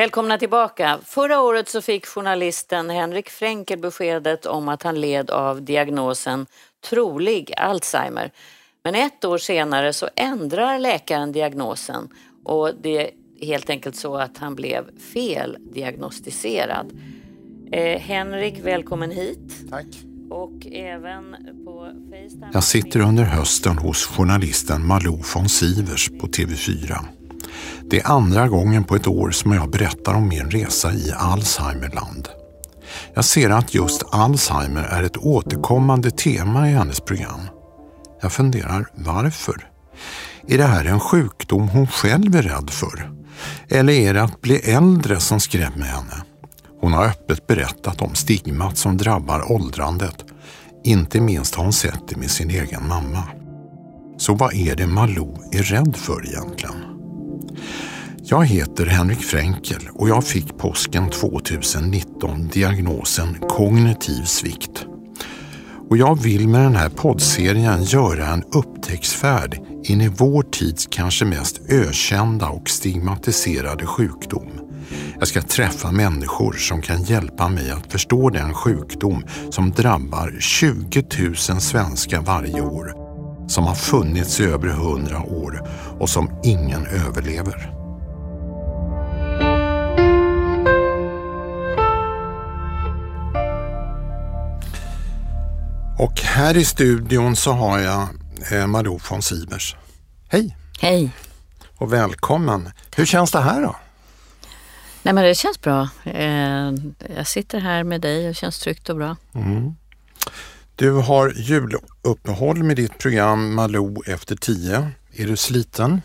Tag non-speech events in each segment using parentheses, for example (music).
Välkomna tillbaka. Förra året så fick journalisten Henrik Fränkel beskedet om att han led av diagnosen trolig Alzheimer. Men ett år senare så ändrar läkaren diagnosen och det är helt enkelt så att han blev feldiagnostiserad. Eh, Henrik, välkommen hit. Tack. Och även på Facetime... Jag sitter under hösten hos journalisten Malou von Sivers på TV4. Det är andra gången på ett år som jag berättar om min resa i Alzheimerland. Jag ser att just Alzheimer är ett återkommande tema i hennes program. Jag funderar varför? Är det här en sjukdom hon själv är rädd för? Eller är det att bli äldre som skrämmer henne? Hon har öppet berättat om stigmat som drabbar åldrandet. Inte minst har hon sett det med sin egen mamma. Så vad är det Malou är rädd för egentligen? Jag heter Henrik Fränkel och jag fick påsken 2019 diagnosen kognitiv svikt. Och jag vill med den här poddserien göra en upptäcktsfärd in i vår tids kanske mest ökända och stigmatiserade sjukdom. Jag ska träffa människor som kan hjälpa mig att förstå den sjukdom som drabbar 20 000 svenskar varje år, som har funnits i över 100 år och som ingen överlever. Och här i studion så har jag eh, Malou von Sivers. Hej! Hej! Och välkommen! Hur känns det här då? Nej men det känns bra. Eh, jag sitter här med dig och det känns tryggt och bra. Mm. Du har juluppehåll med ditt program Malou efter tio. Är du sliten?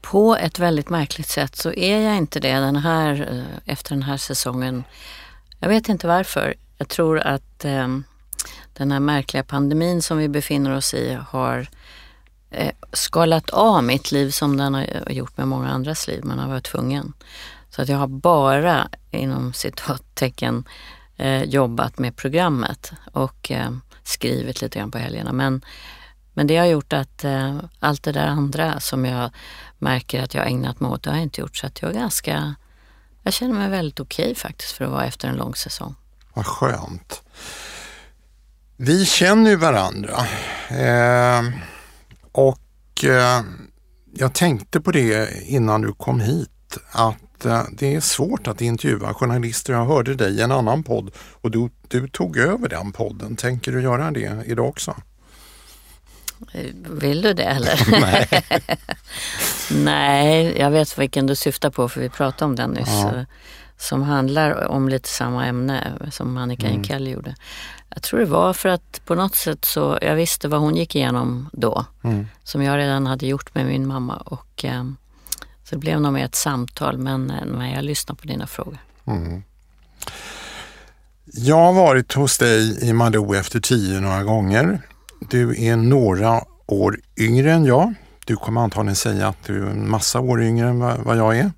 På ett väldigt märkligt sätt så är jag inte det den här, eh, efter den här säsongen. Jag vet inte varför. Jag tror att eh, den här märkliga pandemin som vi befinner oss i har eh, skalat av mitt liv som den har gjort med många andras liv. Man har varit tvungen. Så att jag har bara inom citattecken eh, jobbat med programmet och eh, skrivit lite grann på helgerna. Men, men det har gjort att eh, allt det där andra som jag märker att jag ägnat mig åt, det har jag inte gjort. Så att jag är ganska, jag känner mig väldigt okej okay faktiskt för att vara efter en lång säsong. Vad skönt. Vi känner ju varandra eh, och eh, jag tänkte på det innan du kom hit att eh, det är svårt att intervjua journalister. Jag hörde dig i en annan podd och du, du tog över den podden. Tänker du göra det idag också? Vill du det eller? (laughs) Nej. (laughs) Nej, jag vet vilken du syftar på för vi pratade om den nyss. Ja. Som handlar om lite samma ämne som Annika mm. Enkell gjorde. Jag tror det var för att på något sätt så, jag visste vad hon gick igenom då. Mm. Som jag redan hade gjort med min mamma. Och, eh, så det blev nog mer ett samtal men eh, när jag lyssnar på dina frågor. Mm. Jag har varit hos dig i Malou efter tio några gånger. Du är några år yngre än jag. Du kommer antagligen säga att du är en massa år yngre än vad jag är.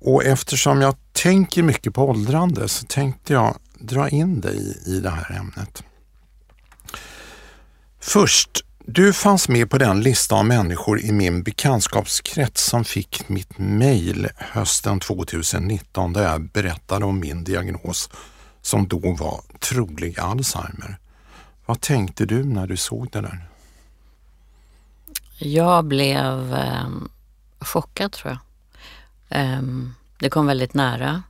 Och eftersom jag tänker mycket på åldrande så tänkte jag dra in dig i det här ämnet. Först, du fanns med på den lista av människor i min bekantskapskrets som fick mitt mejl hösten 2019 där jag berättade om min diagnos som då var trolig Alzheimer. Vad tänkte du när du såg det där? Jag blev eh, chockad tror jag. Um, det kom väldigt nära.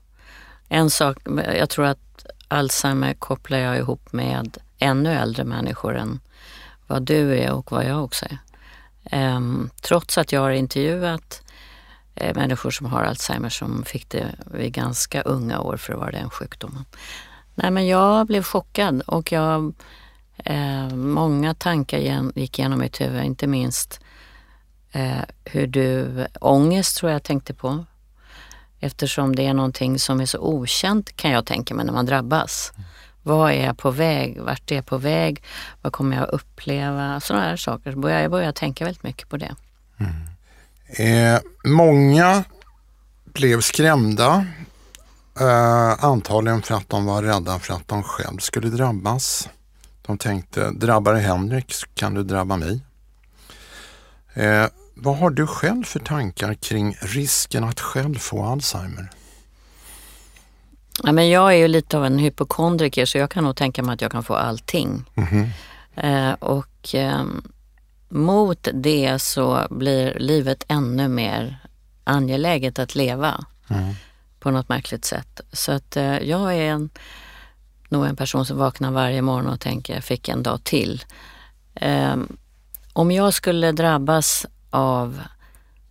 En sak, jag tror att Alzheimer kopplar jag ihop med ännu äldre människor än vad du är och vad jag också är. Um, trots att jag har intervjuat uh, människor som har Alzheimer som fick det vid ganska unga år för att vara den sjukdomen. Nej men jag blev chockad och jag, uh, många tankar gick igenom mitt huvud, inte minst Eh, hur du, ångest tror jag tänkte på. Eftersom det är någonting som är så okänt kan jag tänka mig när man drabbas. Mm. Vad är jag på väg? Vart är jag på väg? Vad kommer jag att uppleva? Sådana här saker. Jag börjar, jag börjar tänka väldigt mycket på det. Mm. Eh, många blev skrämda. Eh, antagligen för att de var rädda för att de själv skulle drabbas. De tänkte, drabbar det Henrik så kan du drabba mig. Eh, vad har du själv för tankar kring risken att själv få Alzheimer? Ja, men jag är ju lite av en hypokondriker så jag kan nog tänka mig att jag kan få allting. Mhm. Eh, och eh, mot det så blir livet ännu mer angeläget att leva Mm. på något märkligt sätt. Så att eh, jag är en, nog en person som vaknar varje morgon och tänker, jag fick en dag till. Eh, om jag skulle drabbas av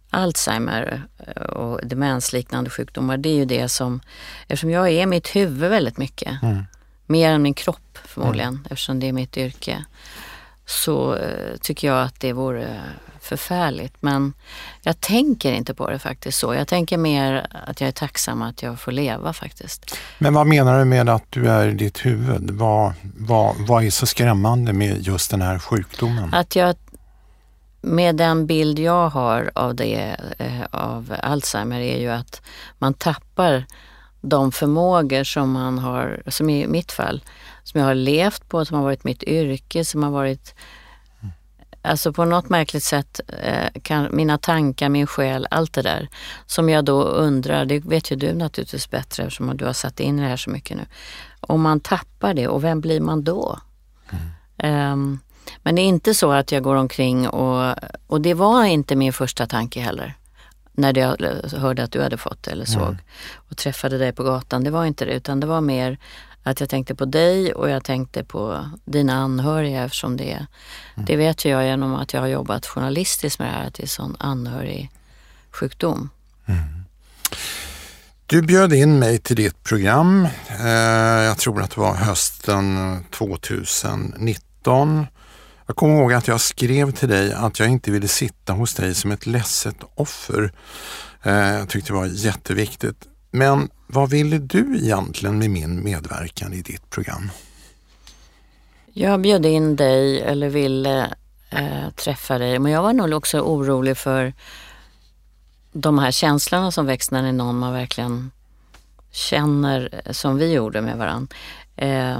Alzheimer eh, och demensliknande sjukdomar, det är ju det som, eftersom jag är mitt huvud väldigt mycket, Mm. mer än min kropp förmodligen, eftersom det är mitt yrke, så eh, tycker jag att det vore förfärligt. Men jag tänker inte på det faktiskt så. Jag tänker mer att jag är tacksam att jag får leva faktiskt. Men vad menar du med att du är i ditt huvud? Vad, vad, vad är så skrämmande med just den här sjukdomen? Att jag, med den bild jag har av det, eh, av Alzheimer, är ju att man tappar de förmågor som man har, som i mitt fall, som jag har levt på, som har varit mitt yrke, som har varit Alltså på något märkligt sätt, eh, kan, mina tankar, min själ, allt det där som jag då undrar, det vet ju du naturligtvis bättre eftersom du har satt in det här så mycket nu. Om man tappar det, och vem blir man då? Ehm, men det är inte så att jag går omkring och, och det var inte min första tanke heller. När jag hörde att du hade fått det eller såg och träffade dig på gatan. Det var inte det utan det var mer att jag tänkte på dig och jag tänkte på dina anhöriga eftersom det, det vet jag genom att jag har jobbat journalistiskt med det här att det är sån anhörig sjukdom. Du bjöd in mig till ditt program. Eh, jag tror att det var hösten 2019. Jag kommer ihåg att jag skrev till dig att jag inte ville sitta hos dig som ett ledset offer. Eh, jag tyckte det var jätteviktigt. Men vad ville du egentligen med min medverkan i ditt program? Jag bjöd in dig eller ville eh, träffa dig men jag var nog också orolig för de här känslorna som väcks när det är någon man verkligen känner eh, som vi gjorde med varandra. Eh,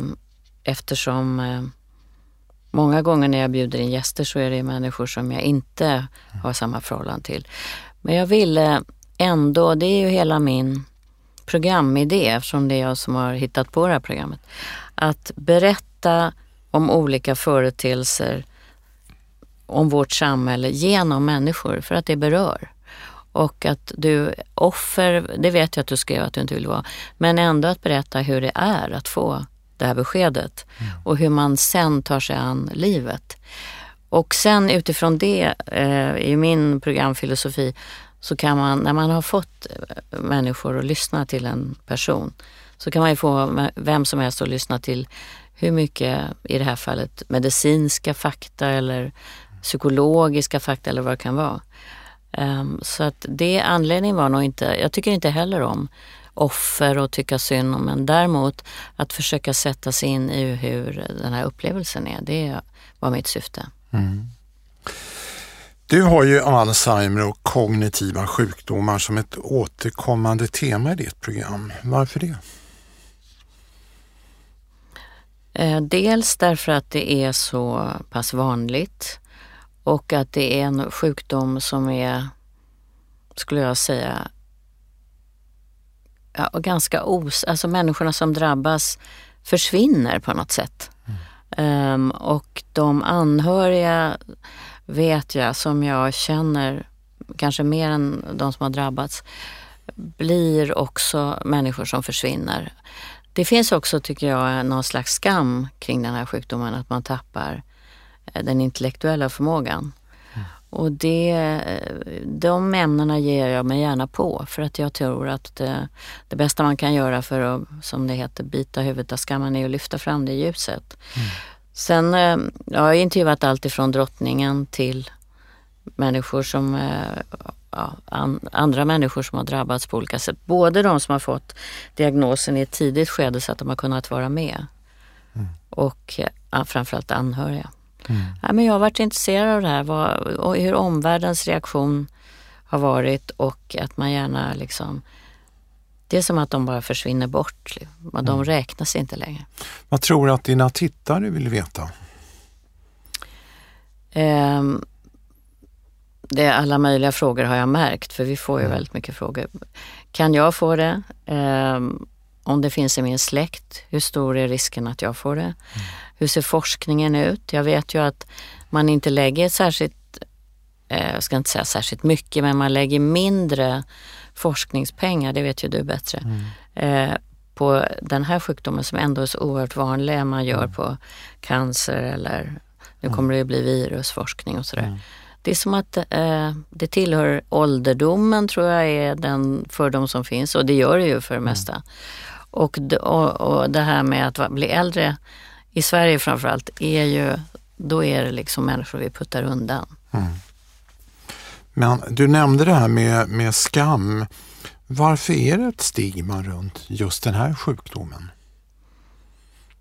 eftersom eh, många gånger när jag bjuder in gäster så är det människor som jag inte har samma förhållande till. Men jag ville ändå, det är ju hela min programidé eftersom det är jag som har hittat på det här programmet. Att berätta om olika företeelser om vårt samhälle genom människor för att det berör. Och att du, offer, det vet jag att du skrev att du inte vill vara, men ändå att berätta hur det är att få det här beskedet och hur man sen tar sig an livet. Och sen utifrån det, eh, i min programfilosofi, så kan man, när man har fått eh, människor att lyssna till en person, så kan man ju få vem som helst att lyssna till hur mycket, i det här fallet, medicinska fakta eller psykologiska fakta eller vad det kan vara. Um, så att det anledningen var nog inte, jag tycker inte heller om offer och tycka synd om, men däremot att försöka sätta sig in i hur den här upplevelsen är. Det var mitt syfte. Du har ju Alzheimer och kognitiva sjukdomar som ett återkommande tema i ditt program. Varför det? Eh, dels därför att det är så pass vanligt och att det är en sjukdom som är, skulle jag säga, ja, och ganska os... Alltså människorna som drabbas försvinner på något sätt. Ehm, och de anhöriga vet jag, som jag känner, kanske mer än de som har drabbats, blir också människor som försvinner. Det finns också, tycker jag, någon slags skam kring den här sjukdomen, att man tappar eh, den intellektuella förmågan. Och det, eh, de ämnena ger jag mig gärna på för att jag tror att det, det bästa man kan göra för att, som det heter, bita huvudet av skammen är att lyfta fram det ljuset. Sen, eh, jag har intervjuat allt ifrån drottningen till människor som, eh, ja, an, andra människor som har drabbats på olika sätt. Både de som har fått diagnosen i ett tidigt skede så att de har kunnat vara med och ja, framförallt anhöriga. Ja, men jag har varit intresserad av det här, vad, och hur omvärldens reaktion har varit och att man gärna liksom det är som att de bara försvinner bort. liksom. De räknas inte längre. Vad tror du att dina tittare vill veta? Ehm, det är alla möjliga frågor har jag märkt, för vi får ju mm. väldigt mycket frågor. Kan jag få det? Eh, om det finns i min släkt, hur stor är risken att jag får det? Mm. Hur ser forskningen ut? Jag vet ju att man inte lägger särskilt, eh, jag ska inte säga särskilt mycket, men man lägger mindre forskningspengar, det vet ju du bättre, mm. eh, på den här sjukdomen som ändå är så oerhört vanlig än man gör mm. på cancer eller nu kommer det ju bli virusforskning och sådär. Mm. Det är som att eh, det tillhör ålderdomen tror jag är den fördom som finns och det gör det ju för det mm. mesta. Och, och, och det här med att bli äldre, i Sverige framförallt, är ju, då är det liksom människor vi puttar undan. Mm. Men du nämnde det här med, med skam. Varför är det ett stigma runt just den här sjukdomen?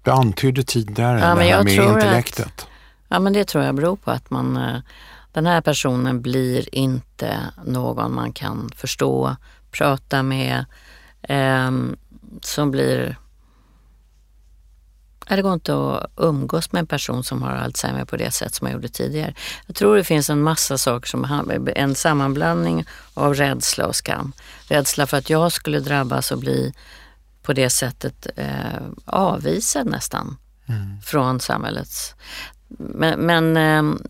Du antydde tidigare ja, det här med intellektet. Att, ja, men det tror jag beror på att man, eh, den här personen blir inte någon man kan förstå, prata med, eh, som blir det går inte att umgås med en person som har Alzheimer på det sätt som jag gjorde tidigare. Jag tror det finns en massa saker som en sammanblandning av rädsla och skam. Rädsla för att jag skulle drabbas och bli på det sättet eh, avvisad nästan mm. från samhällets... Men, men eh,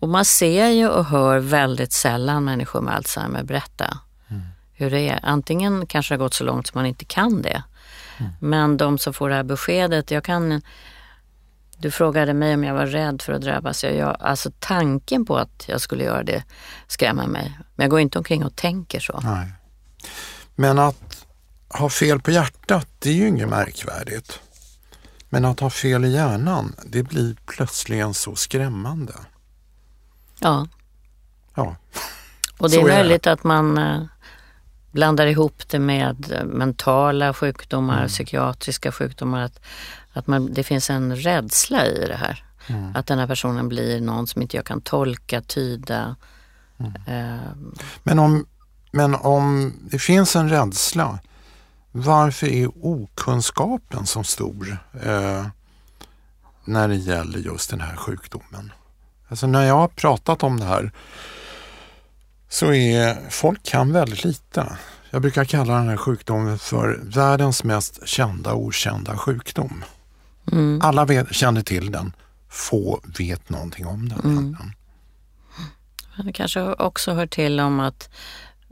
och man ser ju och hör väldigt sällan människor med Alzheimer berätta mm. hur det är. Antingen kanske det har gått så långt som man inte kan det Mm. Men de som får det här beskedet, jag kan... Du frågade mig om jag var rädd för att drabbas. Jag, jag, alltså tanken på att jag skulle göra det skrämmer mig. Men jag går inte omkring och tänker så. Nej. Men att ha fel på hjärtat, det är ju inget märkvärdigt. Men att ha fel i hjärnan, det blir plötsligen så skrämmande. Ja. Ja. Och det är, är möjligt det. att man eh, blandar ihop det med mentala sjukdomar, mm. psykiatriska sjukdomar. Att, att man, det finns en rädsla i det här. Mm. Att den här personen blir någon som inte jag kan tolka, tyda. Eh. Men, om, men om det finns en rädsla, varför är okunskapen så stor eh, när det gäller just den här sjukdomen? Alltså när jag har pratat om det här så är folk kan väldigt lite. Jag brukar kalla den här sjukdomen för världens mest kända okända sjukdom. Mm. Alla vet, känner till den, få vet någonting om den. Mm. Det kanske också hör till om att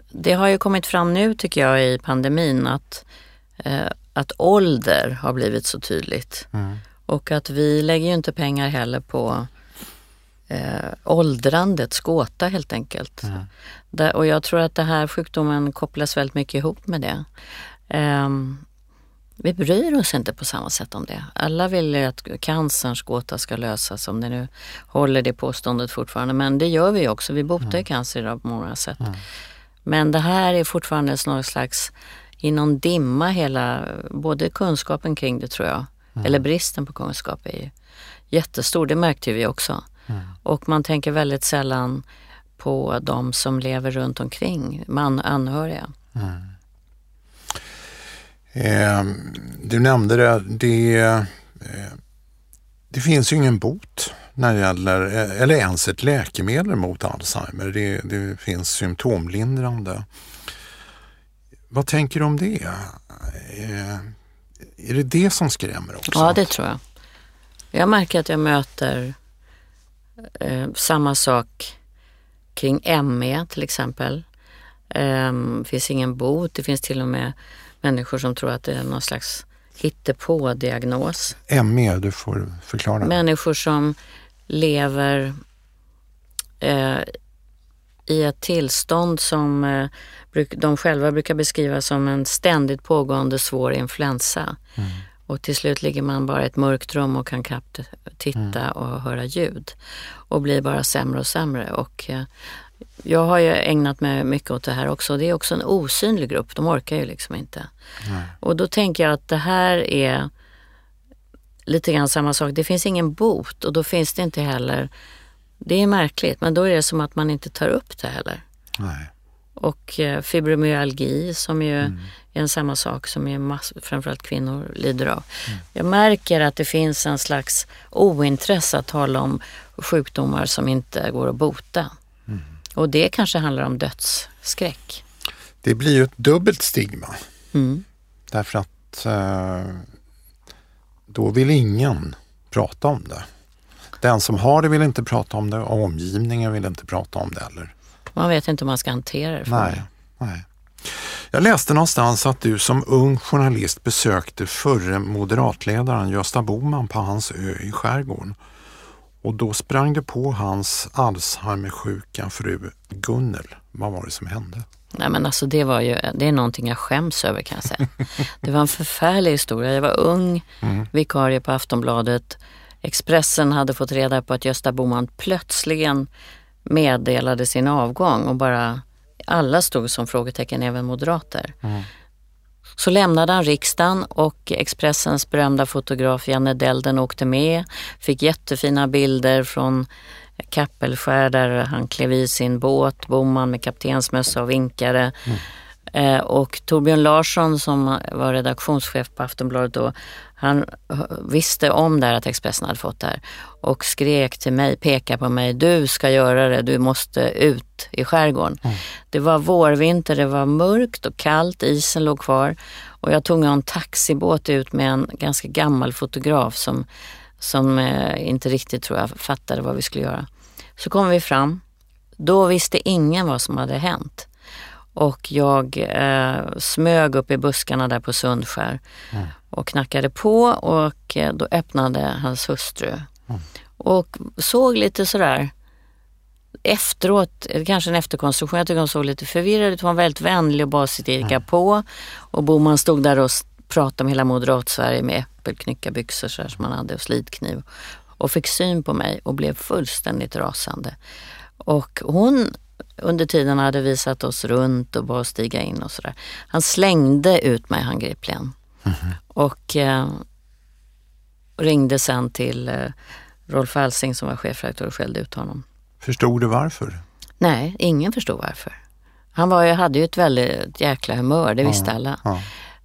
det har ju kommit fram nu tycker jag i pandemin att, eh, att ålder har blivit så tydligt. Mm. Och att vi lägger ju inte pengar heller på eh, åldrandets gåta helt enkelt. Mm. Där, och jag tror att den här sjukdomen kopplas väldigt mycket ihop med det. Eh, vi bryr oss inte på samma sätt om det. Alla vill ju att cancerns gåta ska lösas, om det nu håller det påståendet fortfarande. Men det gör vi också. Vi botar mm. cancer idag på många sätt. Mm. Men det här är fortfarande någon slags i någon dimma hela, både kunskapen kring det tror jag, mm. eller bristen på kunskap är ju jättestor. Det märkte vi också. Mm. Och man tänker väldigt sällan på de som lever runt omkring, man, anhöriga. Mm. Eh, du nämnde det, det, eh, det finns ju ingen bot när det gäller, eh, eller ens ett läkemedel mot Alzheimer. Det, det finns symptomlindrande. Vad tänker du om det? Eh, är det det som skrämmer också? Ja, det tror jag. Jag märker att jag möter Eh, samma sak kring ME till exempel. Eh, det finns ingen bot. Det finns till och med människor som tror att det är någon slags hittepå-diagnos. ME, du får förklara. Människor som lever eh, i ett tillstånd som eh, de själva brukar beskriva som en ständigt pågående svår influensa. Mm. Och till slut ligger man bara i ett mörkt rum och kan knappt titta mm. och höra ljud. Och blir bara sämre och sämre. Och eh, jag har ju ägnat mig mycket åt det här också. Det är också en osynlig grupp, de orkar ju liksom inte. Mm. Och då tänker jag att det här är lite grann samma sak. Det finns ingen bot och då finns det inte heller... Det är märkligt, men då är det som att man inte tar upp det heller. Nej. Och eh, fibromyalgi som ju mm. är en samma sak som ju mass, framförallt kvinnor lider av. Mm. Jag märker att det finns en slags ointresse att tala om sjukdomar som inte går att bota. Mm. Och det kanske handlar om dödsskräck. Det blir ju ett dubbelt stigma. Mm. Därför att eh, då vill ingen prata om det. Den som har det vill inte prata om det och omgivningen vill inte prata om det heller. Man vet inte hur man ska hantera det. Nej, nej. Jag läste någonstans att du som ung journalist besökte förre moderatledaren Gösta Boman på hans ö i skärgården. Och då sprang du på hans Alzheimersjuka fru Gunnel. Vad var det som hände? Nej men alltså det var ju, det är någonting jag skäms över kan jag säga. (laughs) Det var en förfärlig historia. Jag var ung, mm. vikarie på Aftonbladet. Expressen hade fått reda på att Gösta Boman plötsligen meddelade sin avgång och bara alla stod som frågetecken, även moderater. Mm. Så lämnade han riksdagen och Expressens berömda fotograf Janne Delden åkte med. Fick jättefina bilder från Kappelskär där han klev i sin båt, Boman med kaptensmössa och vinkade. Mm. Eh, och Torbjörn Larsson som var redaktionschef på Aftonbladet då, han visste om det här att Expressen hade fått det här och skrek till mig, pekade på mig, du ska göra det, du måste ut i skärgården. Mm. Det var vårvinter, det var mörkt och kallt, isen låg kvar och jag tog en taxibåt ut med en ganska gammal fotograf som, som eh, inte riktigt tror jag fattade vad vi skulle göra. Så kom vi fram, då visste ingen vad som hade hänt. Och jag eh, smög upp i buskarna där på Sundskär mm. och knackade på och eh, då öppnade hans hustru. Mm. Och såg lite sådär efteråt, kanske en efterkonstruktion, jag tycker hon såg lite förvirrad ut. Hon var väldigt vänlig och bad sitt mm. på. Och Boman stod där och pratade om hela moderat-Sverige med äppelknyckarbyxor så som han hade och slitkniv. Och fick syn på mig och blev fullständigt rasande. Och hon under tiden hade visat oss runt och bara stiga in och sådär. Han slängde ut mig handgripligen. Mm -hmm. Och eh, ringde sen till eh, Rolf Alsing som var chefredaktör och skällde ut honom. Förstod du varför? Nej, ingen förstod varför. Han var, hade ju ett väldigt jäkla humör, det visste ja, alla. Ja.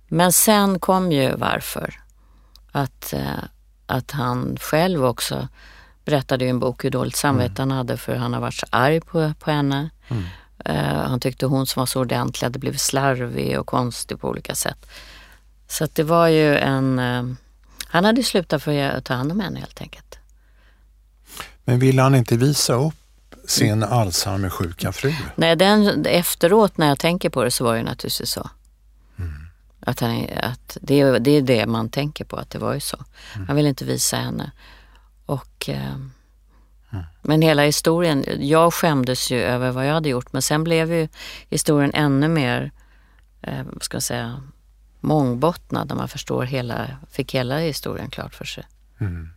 Men sen kom ju varför. Att, eh, att han själv också berättade i en bok hur dåligt samvete mm. han hade för han har varit så arg på, på henne. Mm. Uh, han tyckte hon som var så ordentlig hade blivit slarvig och konstig på olika sätt. Så att det var ju en... Uh, han hade slutat för att ta hand om henne helt enkelt. Men ville han inte visa upp sin. Alzheimer-sjuka fru? Nej, den, efteråt när jag tänker på det så var det naturligtvis så. Mm. Att, han, att det, det är det man tänker på, att det var ju så. Mm. Han ville inte visa henne. Och, eh, mm. Men hela historien, jag skämdes ju över vad jag hade gjort men sen blev ju historien ännu mer, eh, vad ska jag säga, mångbottnad när man förstår hela, fick hela historien klart för sig. Mm.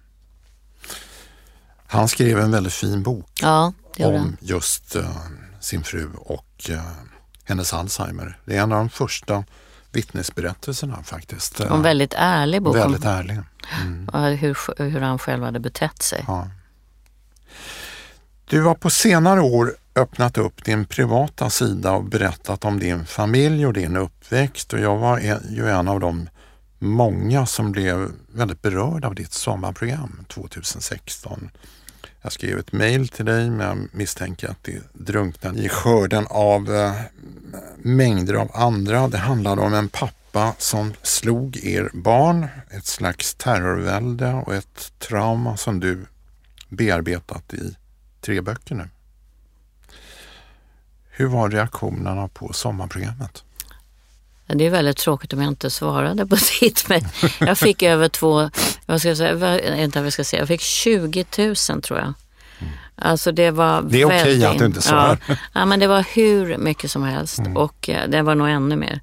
Han skrev en väldigt fin bok ja, om just uh, sin fru och uh, hennes Alzheimer. Det är en av de första vittnesberättelserna faktiskt. En väldigt ärlig bok. Väldigt ärlig. Mm. Hur, hur han själv hade betett sig. Ja. Du har på senare år öppnat upp din privata sida och berättat om din familj och din uppväxt och jag var ju en av de många som blev väldigt berörd av ditt sommarprogram 2016. Jag skrev ett mejl till dig men jag misstänker att det drunknade i skörden av eh, mängder av andra. Det handlade om en pappa som slog er barn, ett slags terrorvälde och ett trauma som du bearbetat i tre böcker nu. Hur var reaktionerna på sommarprogrammet? Det är väldigt tråkigt om jag inte svarade på (laughs) ditt, men jag fick över två, vad ska jag säga, inte vad jag ska säga, jag fick 20 000 tror jag. Alltså det var Det är okej okay att du inte svarar. Ja, ja, men det var hur mycket som helst mm. och eh, det var nog ännu mer.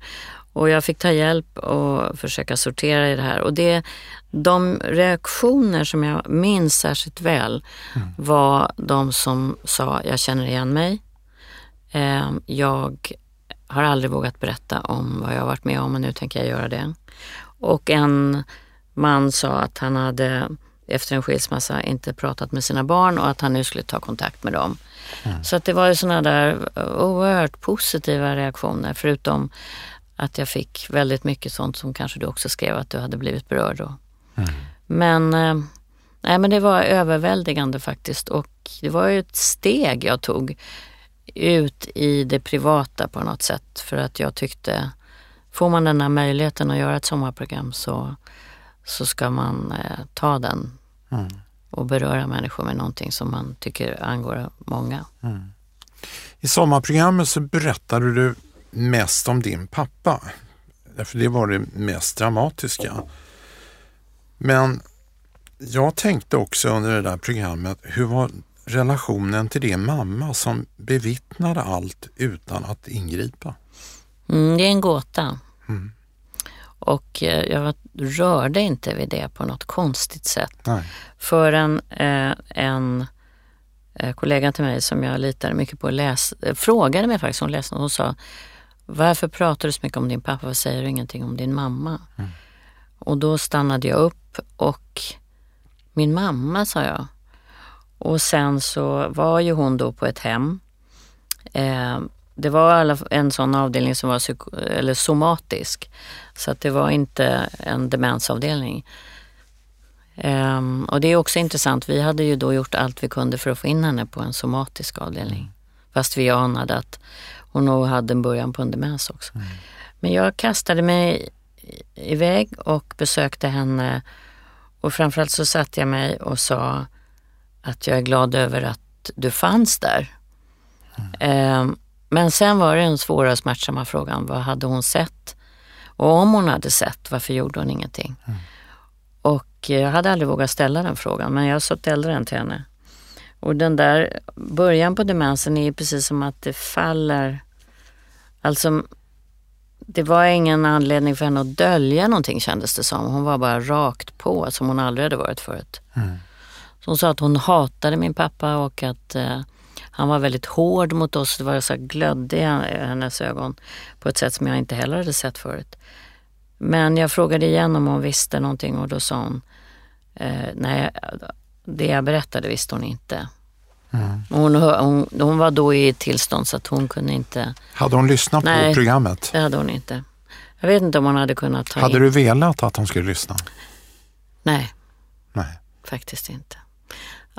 Och jag fick ta hjälp och försöka sortera i det här. Och det, de reaktioner som jag minns särskilt väl mm. var de som sa, jag känner igen mig. Eh, jag har aldrig vågat berätta om vad jag har varit med om och nu tänker jag göra det. Och en man sa att han hade efter en skilsmässa inte pratat med sina barn och att han nu skulle ta kontakt med dem. Mm. Så att det var ju sådana där oerhört positiva reaktioner förutom att jag fick väldigt mycket sånt som kanske du också skrev att du hade blivit berörd då. Mm. Men, eh, nej, men det var överväldigande faktiskt och det var ju ett steg jag tog ut i det privata på något sätt. För att jag tyckte, får man den här möjligheten att göra ett sommarprogram så, så ska man eh, ta den mm. och beröra människor med någonting som man tycker angår många. Mm. I sommarprogrammet så berättade du mest om din pappa. Därför det var det mest dramatiska. Men jag tänkte också under det där programmet, hur var relationen till din mamma som bevittnade allt utan att ingripa? Mm, det är en gåta. Mm. Och eh, jag rörde inte vid det på något konstigt sätt. Nej. Förrän eh, en eh, kollega till mig som jag litade mycket på läs, eh, frågade mig faktiskt, hon läste hon sa varför pratar du så mycket om din pappa, vad säger du ingenting om din mamma? Mm. Och då stannade jag upp och min mamma sa jag. Och sen så var ju hon då på ett hem. Eh, det var en sån avdelning som var eller somatisk. Så att det var inte en demensavdelning. Um, och det är också intressant, vi hade ju då gjort allt vi kunde för att få in henne på en somatisk avdelning. Mm. Fast vi anade att hon nog hade en början på en demens också. Mm. Men jag kastade mig iväg och besökte henne och framförallt så satte jag mig och sa att jag är glad över att du fanns där. Mm. Um, men sen var det den svåra och smärtsamma frågan, vad hade hon sett? Och om hon hade sett, varför gjorde hon ingenting? Mm. Och jag hade aldrig vågat ställa den frågan, men jag ställde den till henne. Och den där början på demensen är precis som att det faller, alltså det var ingen anledning för henne att dölja någonting kändes det som. Hon var bara rakt på som hon aldrig hade varit förut. Mm. Så hon sa att hon hatade min pappa och att eh, han var väldigt hård mot oss. Det var så glödde i hennes ögon på ett sätt som jag inte heller hade sett förut. Men jag frågade igen om hon visste någonting och då sa hon, eh, nej, det jag berättade visste hon inte. Mm. Hon, hon, hon, var då i ett tillstånd så att hon kunde inte... Hade hon lyssnat nej, på programmet? det hade hon inte. Jag vet inte om hon hade kunnat ta Hade in. du velat att hon skulle lyssna? Nej. Nej. Faktiskt inte.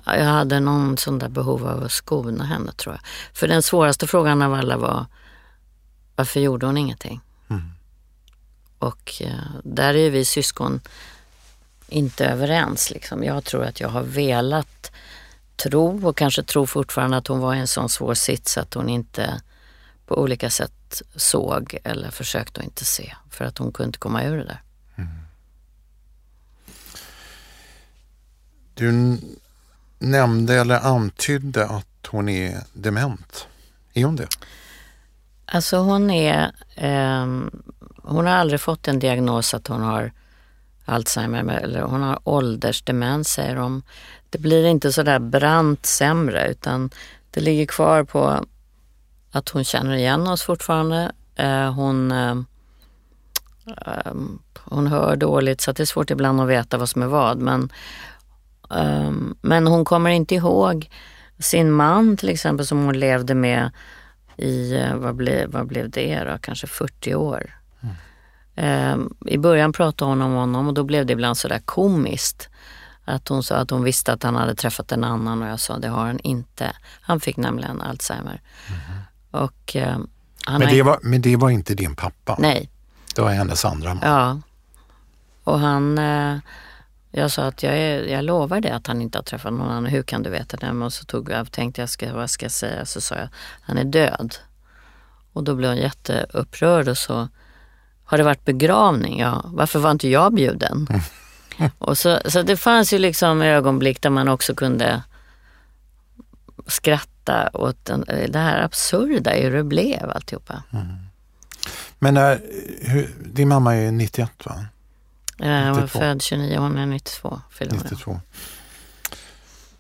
Jag hade någon sån där behov av att skona henne tror jag. För den svåraste frågan av alla var varför gjorde hon ingenting? Mm. Och eh, där är vi syskon inte överens. Liksom. Jag tror att jag har velat tro och kanske tror fortfarande att hon var i en sån svår sits att hon inte på olika sätt såg eller försökte att inte se för att hon kunde inte komma ur det där. Mm. Du nämnde eller antydde att hon är dement. Är hon det? Alltså hon är, eh, hon har aldrig fått en diagnos att hon har Alzheimer eller hon har åldersdemens säger de. Det blir inte så där brant sämre utan det ligger kvar på att hon känner igen oss fortfarande. Eh, hon, eh, ehm, hon hör dåligt så det är svårt ibland att veta vad som är vad. Men, eh, men hon kommer inte ihåg sin man till exempel som hon levde med i, eh, vad blev, vad blev det då, kanske 40 år. Mm. I början pratade hon om honom och då blev det ibland sådär komiskt. Att hon sa att hon visste att han hade träffat en annan och jag sa det har han inte. Han fick nämligen Alzheimer. Mm. Och, eh, men, det var, men det var inte din pappa? Nej. Det var hennes andra man? Ja. Och han, eh, jag sa att jag, är, jag lovar det att han inte har träffat någon annan. Hur kan du veta det? Och så tog jag, tänkte jag, ska, vad ska jag säga? Så sa jag, han är död. Och då blev hon jätteupprörd och så, har det varit begravning? Ja, varför var inte jag bjuden? (laughs) Och så, så det fanns ju liksom ögonblick där man också kunde skratta åt den, det här absurda hur det blev alltihopa. Mm. Men när, hur, din mamma är 91 va? Jag var född 29, hon är 92. 92.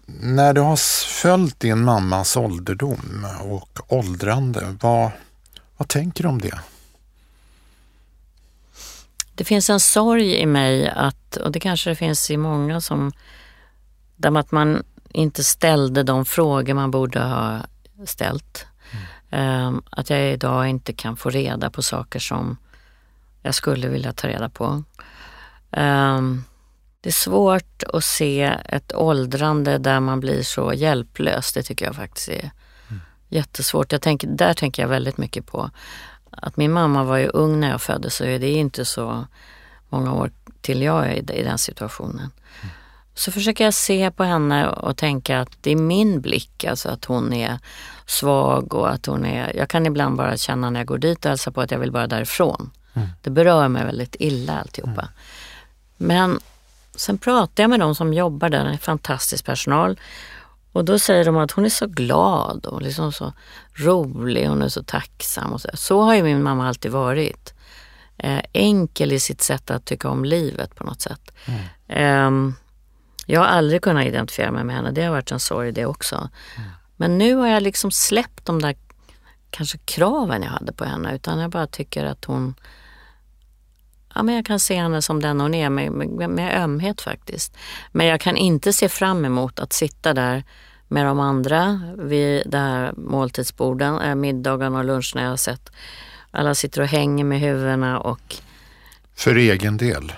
När du har följt din mammas ålderdom och åldrande, vad, vad tänker du om det? Det finns en sorg i mig att, och det kanske det finns i många som, där att man inte ställde de frågor man borde ha ställt. Mm. Att jag idag inte kan få reda på saker som jag skulle vilja ta reda på. Um, det är svårt att se ett åldrande där man blir så hjälplös. Det tycker jag faktiskt är mm. jättesvårt. Jag tänker, där tänker jag väldigt mycket på att min mamma var ju ung när jag föddes så det är inte så många år till jag är i den situationen. Mm. Så försöker jag se på henne och tänka att det är min blick, alltså att hon är svag och att hon är... Jag kan ibland bara känna när jag går dit och hälsar på att jag vill bara därifrån. Mm. Det berör mig väldigt illa alltihopa. Mm. Men sen pratar jag med de som jobbar där, en fantastisk personal. Och då säger de att hon är så glad och liksom så rolig, hon är så tacksam. Och så. så har ju min mamma alltid varit. Eh, enkel i sitt sätt att tycka om livet på något sätt. Mm. Eh, jag har aldrig kunnat identifiera mig med henne, det har varit en sorg det också. Mm. Men nu har jag liksom släppt de där kanske kraven jag hade på henne utan jag bara tycker att hon Ja, men jag kan se henne som den hon är med, med, med ömhet faktiskt. Men jag kan inte se fram emot att sitta där med de andra vid det här måltidsborden, äh, middagen och lunchen jag har sett. Alla sitter och hänger med huvudena och... För egen del?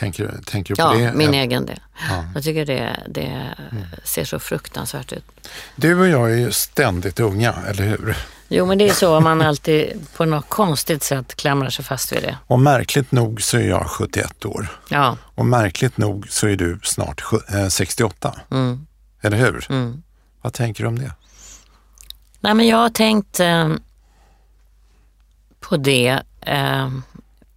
Tänker, tänker du på ja, det? Ja, min egen del. Ja. Jag tycker det, det mm. ser så fruktansvärt ut. Du och jag är ju ständigt unga, eller hur? Jo, men det är så man alltid på något konstigt sätt klamrar sig fast vid det. Och märkligt nog så är jag 71 år. Ja. Och märkligt nog så är du snart 68. Eh, mm. Eller hur? Mm. Vad tänker du om det? Nej, men jag har tänkt eh, på det eh,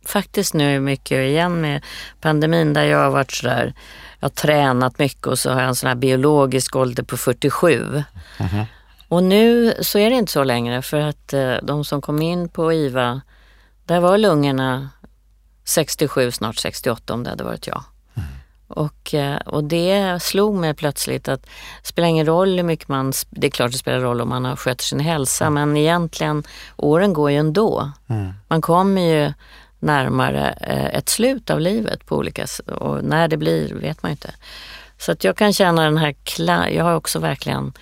faktiskt nu mycket igen med pandemin där jag har varit sådär, jag har tränat mycket och så har jag en sån här biologisk ålder på 47. Mm -hmm. Och nu så är det inte så längre för att eh, de som kom in på IVA, där var lungorna 67, snart 68 om det hade varit jag. Mm. Och, eh, och det slog mig plötsligt att det spelar ingen roll hur mycket man, det är klart det spelar roll om man sköter sin hälsa, mm. men egentligen åren går ju ändå. Mm. Man kommer ju närmare eh, ett slut av livet på olika och när det blir vet man inte. Så att jag kan känna den här, jag har också verkligen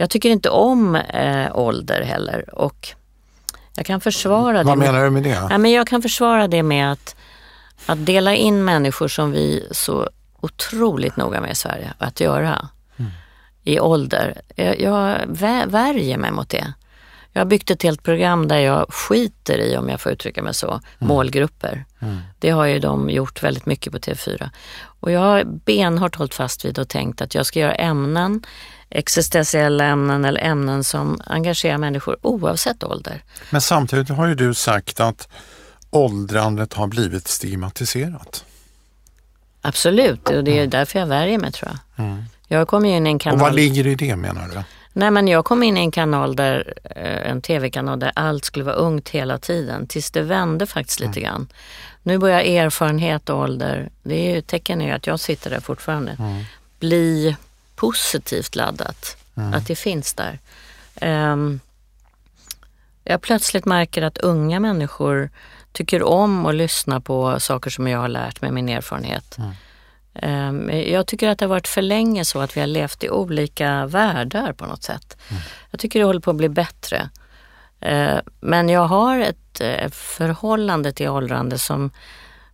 jag tycker inte om eh, ålder heller och jag kan försvara det. Vad menar du med det? Ja, men jag kan försvara det med att, att dela in människor som vi så otroligt noga med i Sverige att göra mm. i ålder. Jag, jag värjer mig mot det. Jag har byggt ett helt program där jag skiter i, om jag får uttrycka mig så, mm. målgrupper. Mm. Det har ju de gjort väldigt mycket på TV4. Och jag har benhårt hållit fast vid och tänkt att jag ska göra ämnen existentiella ämnen eller ämnen som engagerar människor oavsett ålder. Men samtidigt har ju du sagt att åldrandet har blivit stigmatiserat. Absolut, och det är mm. därför jag värjer mig tror jag. Mm. Jag kom in i en kanal... Och vad ligger i det menar du? Nej men jag kom in i en kanal där, eh, en tv-kanal där allt skulle vara ungt hela tiden tills det vände faktiskt lite mm. grann. Nu börjar erfarenhet och ålder, det är ju tecken är att jag sitter där fortfarande, mm. bli positivt laddat. Mm. Att det finns där. Um, jag plötsligt märker att unga människor tycker om att lyssna på saker som jag har lärt mig, min erfarenhet. Mm. Um, jag tycker att det har varit för länge så att vi har levt i olika världar på något sätt. Mm. Jag tycker det håller på att bli bättre. Uh, men jag har ett uh, förhållande till åldrande som,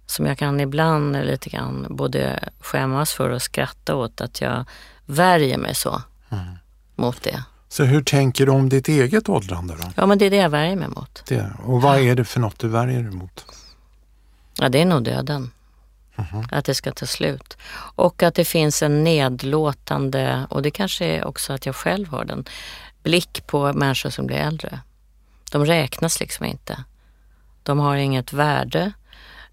som jag kan ibland lite grann både skämmas för och skratta åt. Att jag värjer mig så mm. mot det. Så hur tänker du om ditt eget åldrande då? Ja men det är det jag värjer mig mot. Det. Och vad är det för något du värjer dig mot? Ja det är nog döden. Mm. Att det ska ta slut. Och att det finns en nedlåtande, och det kanske är också att jag själv har den, blick på människor som blir äldre. De räknas liksom inte. De har inget värde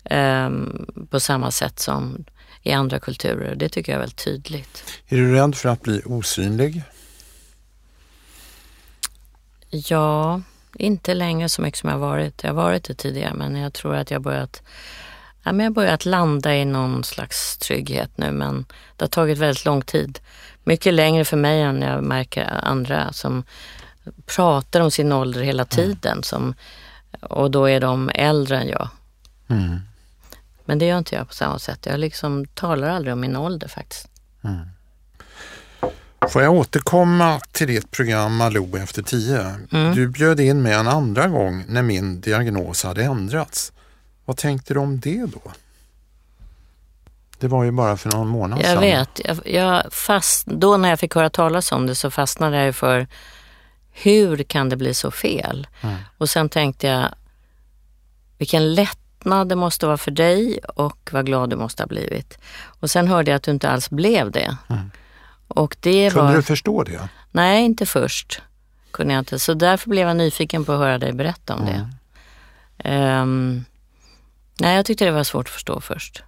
um, på samma sätt som i andra kulturer. Det tycker jag är väldigt tydligt. Är du rädd för att bli osynlig? Ja, inte längre så mycket som jag varit. Jag har varit det tidigare men jag tror att jag börjat Ja, men jag har börjat landa i någon slags trygghet nu men det har tagit väldigt lång tid. Mycket längre för mig än jag märker andra som pratar om sin ålder hela mm. tiden mm. som, och då är de äldre än jag. Mm. Men det gör inte jag på samma sätt. Jag liksom talar aldrig om min ålder faktiskt. Mm. Får jag återkomma till ditt program Malou efter tio? Mm. Du bjöd in mig en andra gång när min diagnos hade ändrats. Vad tänkte du om det då? Det var ju bara för någon månad jag sedan. Jag vet. Jag, fast, då när jag fick höra talas om det så fastnade jag för hur kan det bli så fel? Mm. Och sen tänkte jag, vilken lättnad det måste vara för dig och vad glad du måste ha blivit. Och sen hörde jag att du inte alls blev det. Mm. Och det Kunde var... du förstå det? Nej, inte först. Kunde jag inte. Så därför blev jag nyfiken på att höra dig berätta om Mm. det. Ehm, nej, jag tyckte det var svårt att förstå först.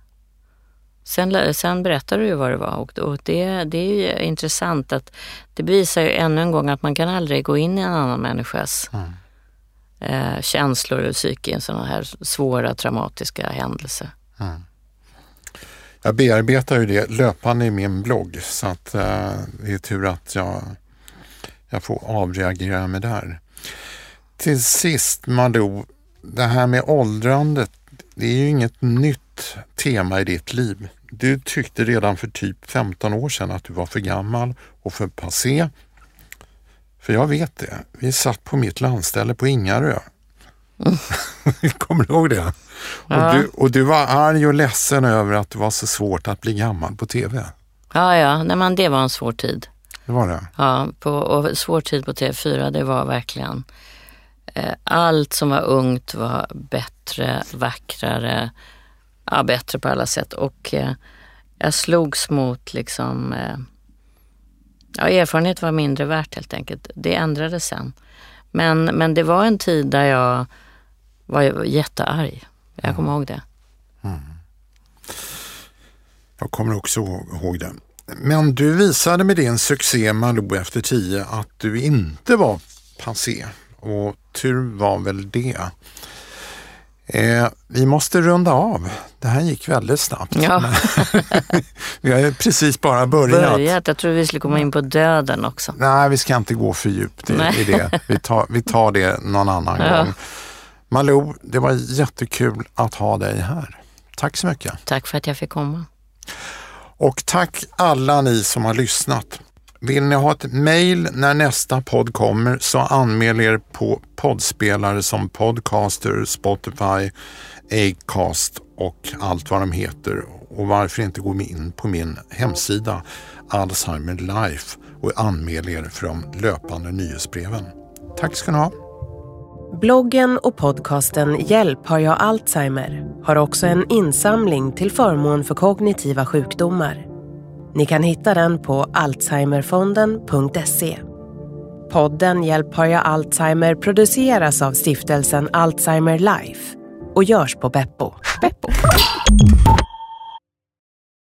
Sen, sen berättade du ju vad det var och, och det, det är ju intressant att det bevisar ju ännu en gång att man kan aldrig gå in i en annan människas Mm. eh, känslor och psyke i en sån här svåra traumatiska händelse. Jag bearbetar ju det löpande i min blogg så att eh, det är tur att jag, jag får avreagera mig där. Till sist Malou, det här med åldrandet, det är ju inget nytt tema i ditt liv. Du tyckte redan för typ 15 år sedan att du var för gammal och för passé. För jag vet det. Vi satt på mitt landställe på Ingarö. (laughs) Kommer du ihåg det? Ja. Och, du, och du var arg och ledsen över att det var så svårt att bli gammal på tv. Ja, ja, nej, men det var en svår tid. Det var det? Ja, på, och svår tid på TV4, det var verkligen allt som var ungt var bättre, vackrare, ja, bättre på alla sätt. Och eh, jag slogs mot liksom, eh, ja, erfarenhet var mindre värt helt enkelt. Det ändrades sen. Men, men det var en tid där jag var jättearg. Jag kommer ihåg det. Jag kommer också ihåg det. Men du visade med din succé Malou efter tio att du inte var passé. Och tur var väl det. Eh, vi måste runda av. Det här gick väldigt snabbt. Ja. (laughs) Vi har ju precis bara börjat. Börjat, jag trodde vi skulle komma in på döden också. Nej, vi ska inte gå för djupt i, i det. Vi tar, vi tar det någon annan Ja. gång. Malou, det var jättekul att ha dig här. Tack så mycket. Tack för att jag fick komma. Och tack alla ni som har lyssnat. Vill ni ha ett mejl när nästa podd kommer så anmäl er på poddspelare som Podcaster, Spotify, Acast och allt vad de heter. Och varför inte gå in på min hemsida Alzheimer Life och anmäl er för de löpande nyhetsbreven. Tack ska ni ha. Bloggen och podcasten Hjälp har jag Alzheimer har också en insamling till förmån för kognitiva sjukdomar. Ni kan hitta den på alzheimerfonden.se. Podden Hjälp har jag Alzheimer produceras av stiftelsen Alzheimer Life och görs på Beppo. Beppo.